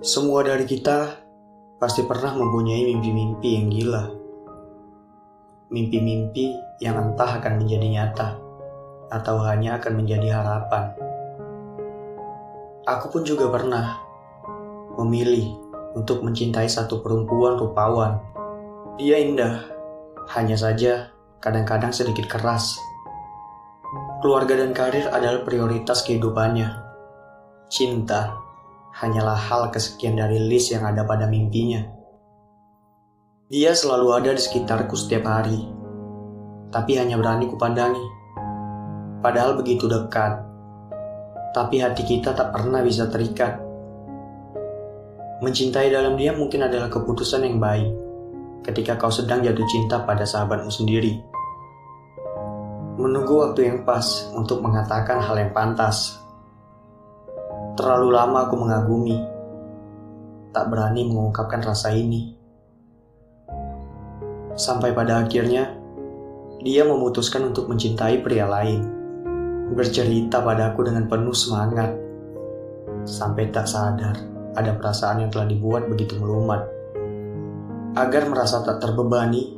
Semua dari kita pasti pernah mempunyai mimpi-mimpi yang gila. Mimpi-mimpi yang entah akan menjadi nyata atau hanya akan menjadi harapan. Aku pun juga pernah memilih untuk mencintai satu perempuan rupawan. Dia indah, hanya saja kadang-kadang sedikit keras. Keluarga dan karir adalah prioritas kehidupannya. Cinta hanyalah hal kesekian dari list yang ada pada mimpinya. Dia selalu ada di sekitarku setiap hari, tapi hanya berani kupandangi. Padahal begitu dekat, tapi hati kita tak pernah bisa terikat. Mencintai dalam dia mungkin adalah keputusan yang baik ketika kau sedang jatuh cinta pada sahabatmu sendiri. Menunggu waktu yang pas untuk mengatakan hal yang pantas Terlalu lama aku mengagumi, tak berani mengungkapkan rasa ini. Sampai pada akhirnya, dia memutuskan untuk mencintai pria lain. Bercerita padaku dengan penuh semangat. Sampai tak sadar, ada perasaan yang telah dibuat begitu melumat. Agar merasa tak terbebani,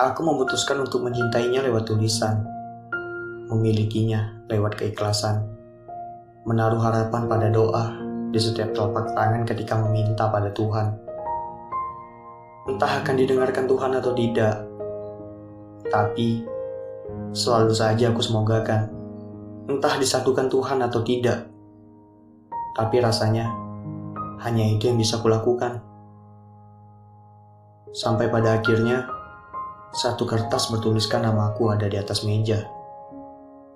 aku memutuskan untuk mencintainya lewat tulisan. Memilikinya lewat keikhlasan menaruh harapan pada doa di setiap telapak tangan ketika meminta pada Tuhan. Entah akan didengarkan Tuhan atau tidak, tapi selalu saja aku semogakan. Entah disatukan Tuhan atau tidak, tapi rasanya hanya itu yang bisa kulakukan. Sampai pada akhirnya, satu kertas bertuliskan namaku ada di atas meja,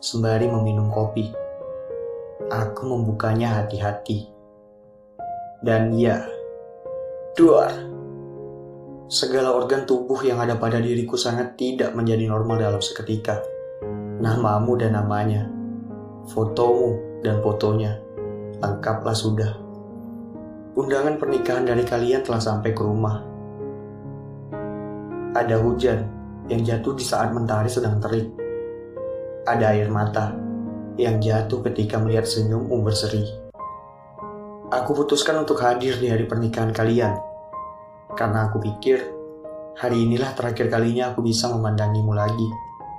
sembari meminum kopi. Aku membukanya hati-hati. Dan ya, duar. Segala organ tubuh yang ada pada diriku sangat tidak menjadi normal dalam seketika. Namamu dan namanya, fotomu dan fotonya, lengkaplah sudah. Undangan pernikahan dari kalian telah sampai ke rumah. Ada hujan yang jatuh di saat mentari sedang terik. Ada air mata yang jatuh ketika melihat senyummu berseri. Aku putuskan untuk hadir di hari pernikahan kalian, karena aku pikir hari inilah terakhir kalinya aku bisa memandangimu lagi,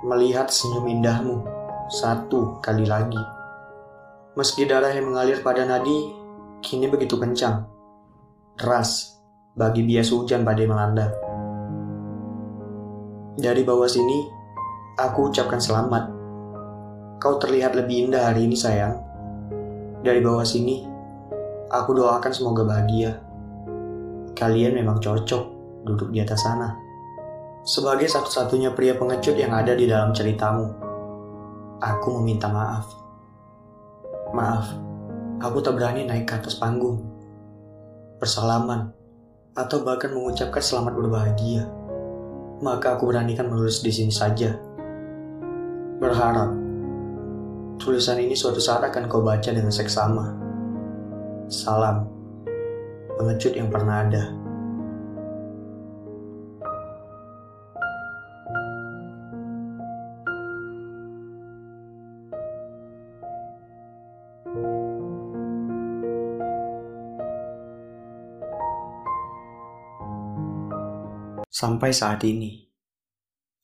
melihat senyum indahmu satu kali lagi. Meski darah yang mengalir pada nadi kini begitu kencang, deras bagi bias hujan badai melanda. Dari bawah sini, aku ucapkan selamat Kau terlihat lebih indah hari ini sayang. Dari bawah sini, aku doakan semoga bahagia. Kalian memang cocok duduk di atas sana. Sebagai satu-satunya pria pengecut yang ada di dalam ceritamu, aku meminta maaf. Maaf, aku tak berani naik ke atas panggung, bersalaman, atau bahkan mengucapkan selamat berbahagia. Maka aku beranikan menulis di sini saja. Berharap Tulisan ini suatu saat akan kau baca dengan seksama. Salam, pengecut yang pernah ada. Sampai saat ini,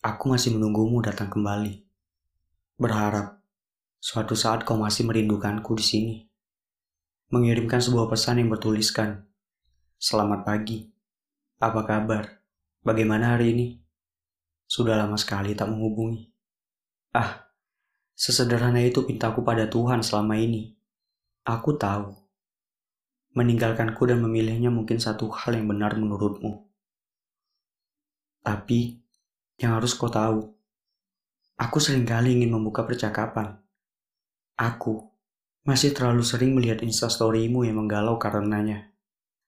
aku masih menunggumu datang kembali. Berharap Suatu saat kau masih merindukanku di sini. Mengirimkan sebuah pesan yang bertuliskan, Selamat pagi, apa kabar? Bagaimana hari ini? Sudah lama sekali tak menghubungi. Ah, sesederhana itu pintaku pada Tuhan selama ini. Aku tahu. Meninggalkanku dan memilihnya mungkin satu hal yang benar menurutmu. Tapi, yang harus kau tahu, aku sering kali ingin membuka percakapan Aku masih terlalu sering melihat instastorymu yang menggalau karenanya.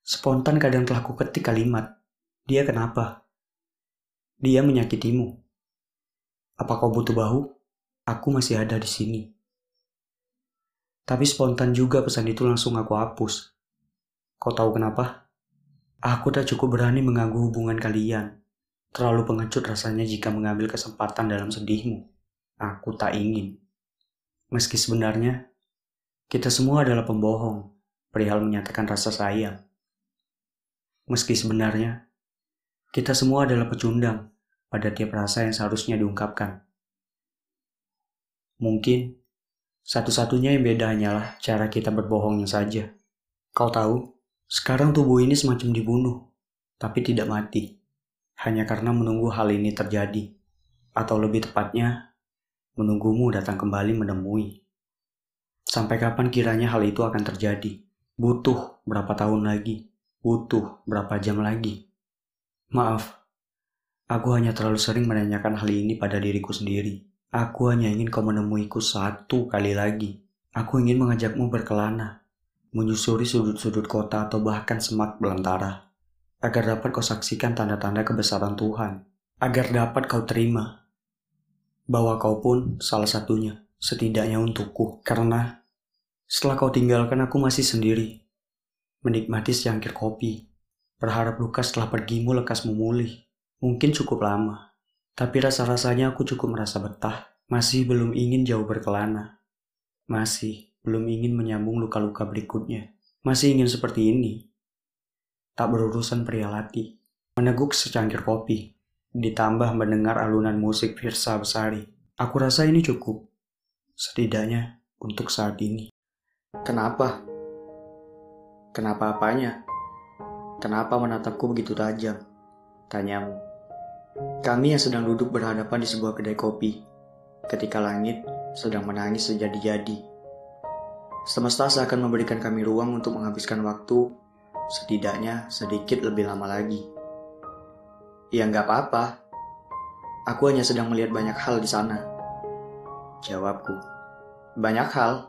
Spontan kadang telah ku ketik kalimat, dia kenapa? Dia menyakitimu. Apa kau butuh bahu? Aku masih ada di sini. Tapi spontan juga pesan itu langsung aku hapus. Kau tahu kenapa? Aku tak cukup berani mengganggu hubungan kalian. Terlalu pengecut rasanya jika mengambil kesempatan dalam sedihmu. Aku tak ingin. Meski sebenarnya kita semua adalah pembohong, perihal menyatakan rasa sayang. Meski sebenarnya, kita semua adalah pecundang pada tiap rasa yang seharusnya diungkapkan. Mungkin, satu-satunya yang beda hanyalah cara kita berbohongnya saja. Kau tahu, sekarang tubuh ini semacam dibunuh, tapi tidak mati. Hanya karena menunggu hal ini terjadi. Atau lebih tepatnya, menunggumu datang kembali menemui. Sampai kapan kiranya hal itu akan terjadi? Butuh berapa tahun lagi? Butuh berapa jam lagi? Maaf, aku hanya terlalu sering menanyakan hal ini pada diriku sendiri. Aku hanya ingin kau menemuiku satu kali lagi. Aku ingin mengajakmu berkelana, menyusuri sudut-sudut kota atau bahkan semak belantara, agar dapat kau saksikan tanda-tanda kebesaran Tuhan, agar dapat kau terima bahwa kau pun salah satunya, setidaknya untukku, karena setelah kau tinggalkan aku masih sendiri, menikmati secangkir kopi, berharap luka setelah pergimu lekas memulih. Mungkin cukup lama, tapi rasa-rasanya aku cukup merasa betah. Masih belum ingin jauh berkelana. Masih belum ingin menyambung luka-luka berikutnya. Masih ingin seperti ini. Tak berurusan pria latih. Meneguk secangkir kopi, ditambah mendengar alunan musik Firsa Besari. Aku rasa ini cukup. Setidaknya untuk saat ini. Kenapa? Kenapa apanya? Kenapa menatapku begitu tajam? Tanyamu. Kami yang sedang duduk berhadapan di sebuah kedai kopi, ketika langit sedang menangis sejadi-jadi. Semesta seakan memberikan kami ruang untuk menghabiskan waktu, setidaknya sedikit lebih lama lagi. Ya nggak apa-apa, aku hanya sedang melihat banyak hal di sana. Jawabku. Banyak hal?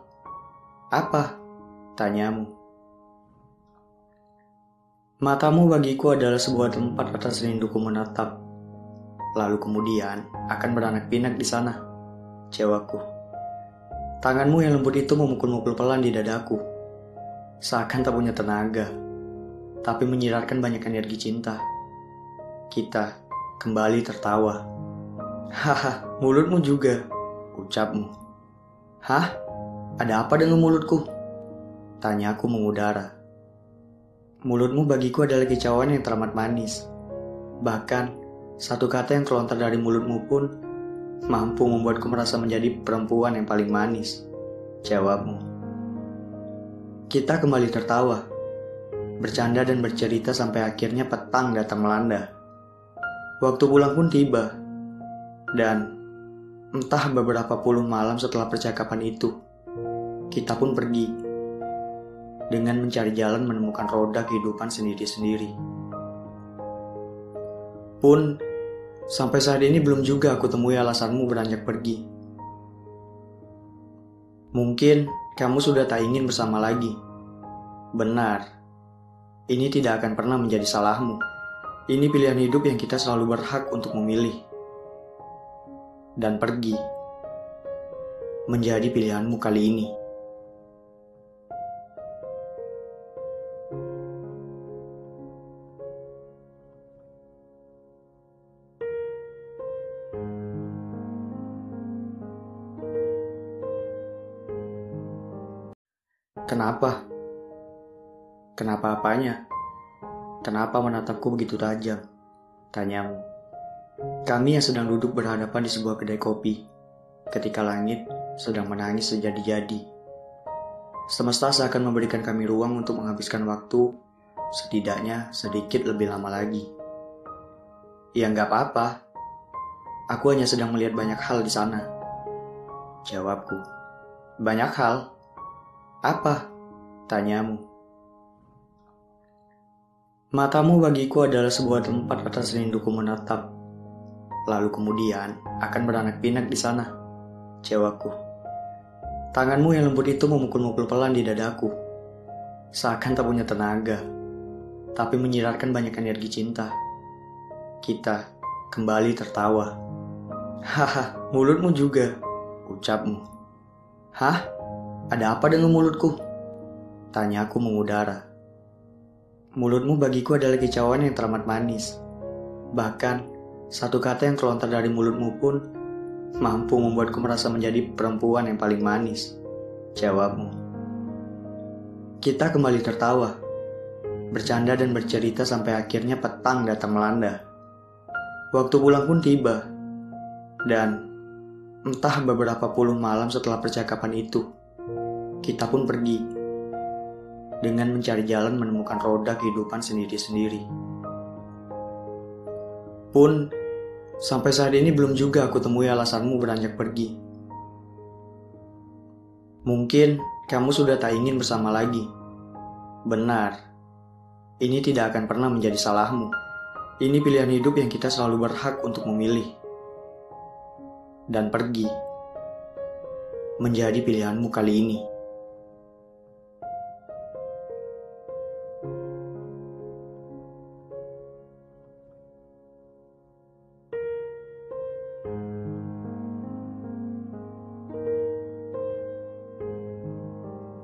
Apa? Tanyamu. Matamu bagiku adalah sebuah tempat atas rinduku menatap. Lalu kemudian akan beranak pinak di sana. Jawabku. Tanganmu yang lembut itu memukul-mukul pelan di dadaku. Seakan tak punya tenaga, tapi menyiratkan banyak energi cinta. Kita kembali tertawa. Haha, mulutmu juga, ucapmu. Hah? Ada apa dengan mulutku? Tanyaku mengudara. Mulutmu bagiku adalah kicauan yang teramat manis. Bahkan, satu kata yang terlontar dari mulutmu pun mampu membuatku merasa menjadi perempuan yang paling manis. Jawabmu. Kita kembali tertawa, bercanda dan bercerita sampai akhirnya petang datang melanda. Waktu pulang pun tiba, dan entah beberapa puluh malam setelah percakapan itu, kita pun pergi dengan mencari jalan menemukan roda kehidupan sendiri-sendiri. Pun, sampai saat ini belum juga aku temui alasanmu beranjak pergi. Mungkin kamu sudah tak ingin bersama lagi. Benar, ini tidak akan pernah menjadi salahmu. Ini pilihan hidup yang kita selalu berhak untuk memilih. Dan pergi menjadi pilihanmu kali ini. Kenapa? Kenapa apanya? Kenapa menatapku begitu tajam? Tanyamu. Kami yang sedang duduk berhadapan di sebuah kedai kopi, ketika langit sedang menangis sejadi-jadi. Semesta seakan memberikan kami ruang untuk menghabiskan waktu, setidaknya sedikit lebih lama lagi. Ya nggak apa-apa, aku hanya sedang melihat banyak hal di sana. Jawabku. Banyak hal? Apa? Tanyamu. Matamu bagiku adalah sebuah tempat atas rinduku menatap. Lalu kemudian akan beranak pinak di sana. Jawabku. Tanganmu yang lembut itu memukul-mukul pelan di dadaku. Seakan tak punya tenaga, tapi menyiratkan banyak energi cinta. Kita kembali tertawa. Haha, mulutmu juga, ucapmu. Hah? Ada apa dengan mulutku? Tanyaku mengudara. Mulutmu bagiku adalah kicauan yang teramat manis. Bahkan, satu kata yang terlontar dari mulutmu pun mampu membuatku merasa menjadi perempuan yang paling manis. Jawabmu. Kita kembali tertawa, bercanda dan bercerita sampai akhirnya petang datang melanda. Waktu pulang pun tiba, dan entah beberapa puluh malam setelah percakapan itu, kita pun pergi dengan mencari jalan menemukan roda kehidupan sendiri-sendiri. Pun, sampai saat ini belum juga aku temui alasanmu beranjak pergi. Mungkin kamu sudah tak ingin bersama lagi. Benar, ini tidak akan pernah menjadi salahmu. Ini pilihan hidup yang kita selalu berhak untuk memilih. Dan pergi menjadi pilihanmu kali ini.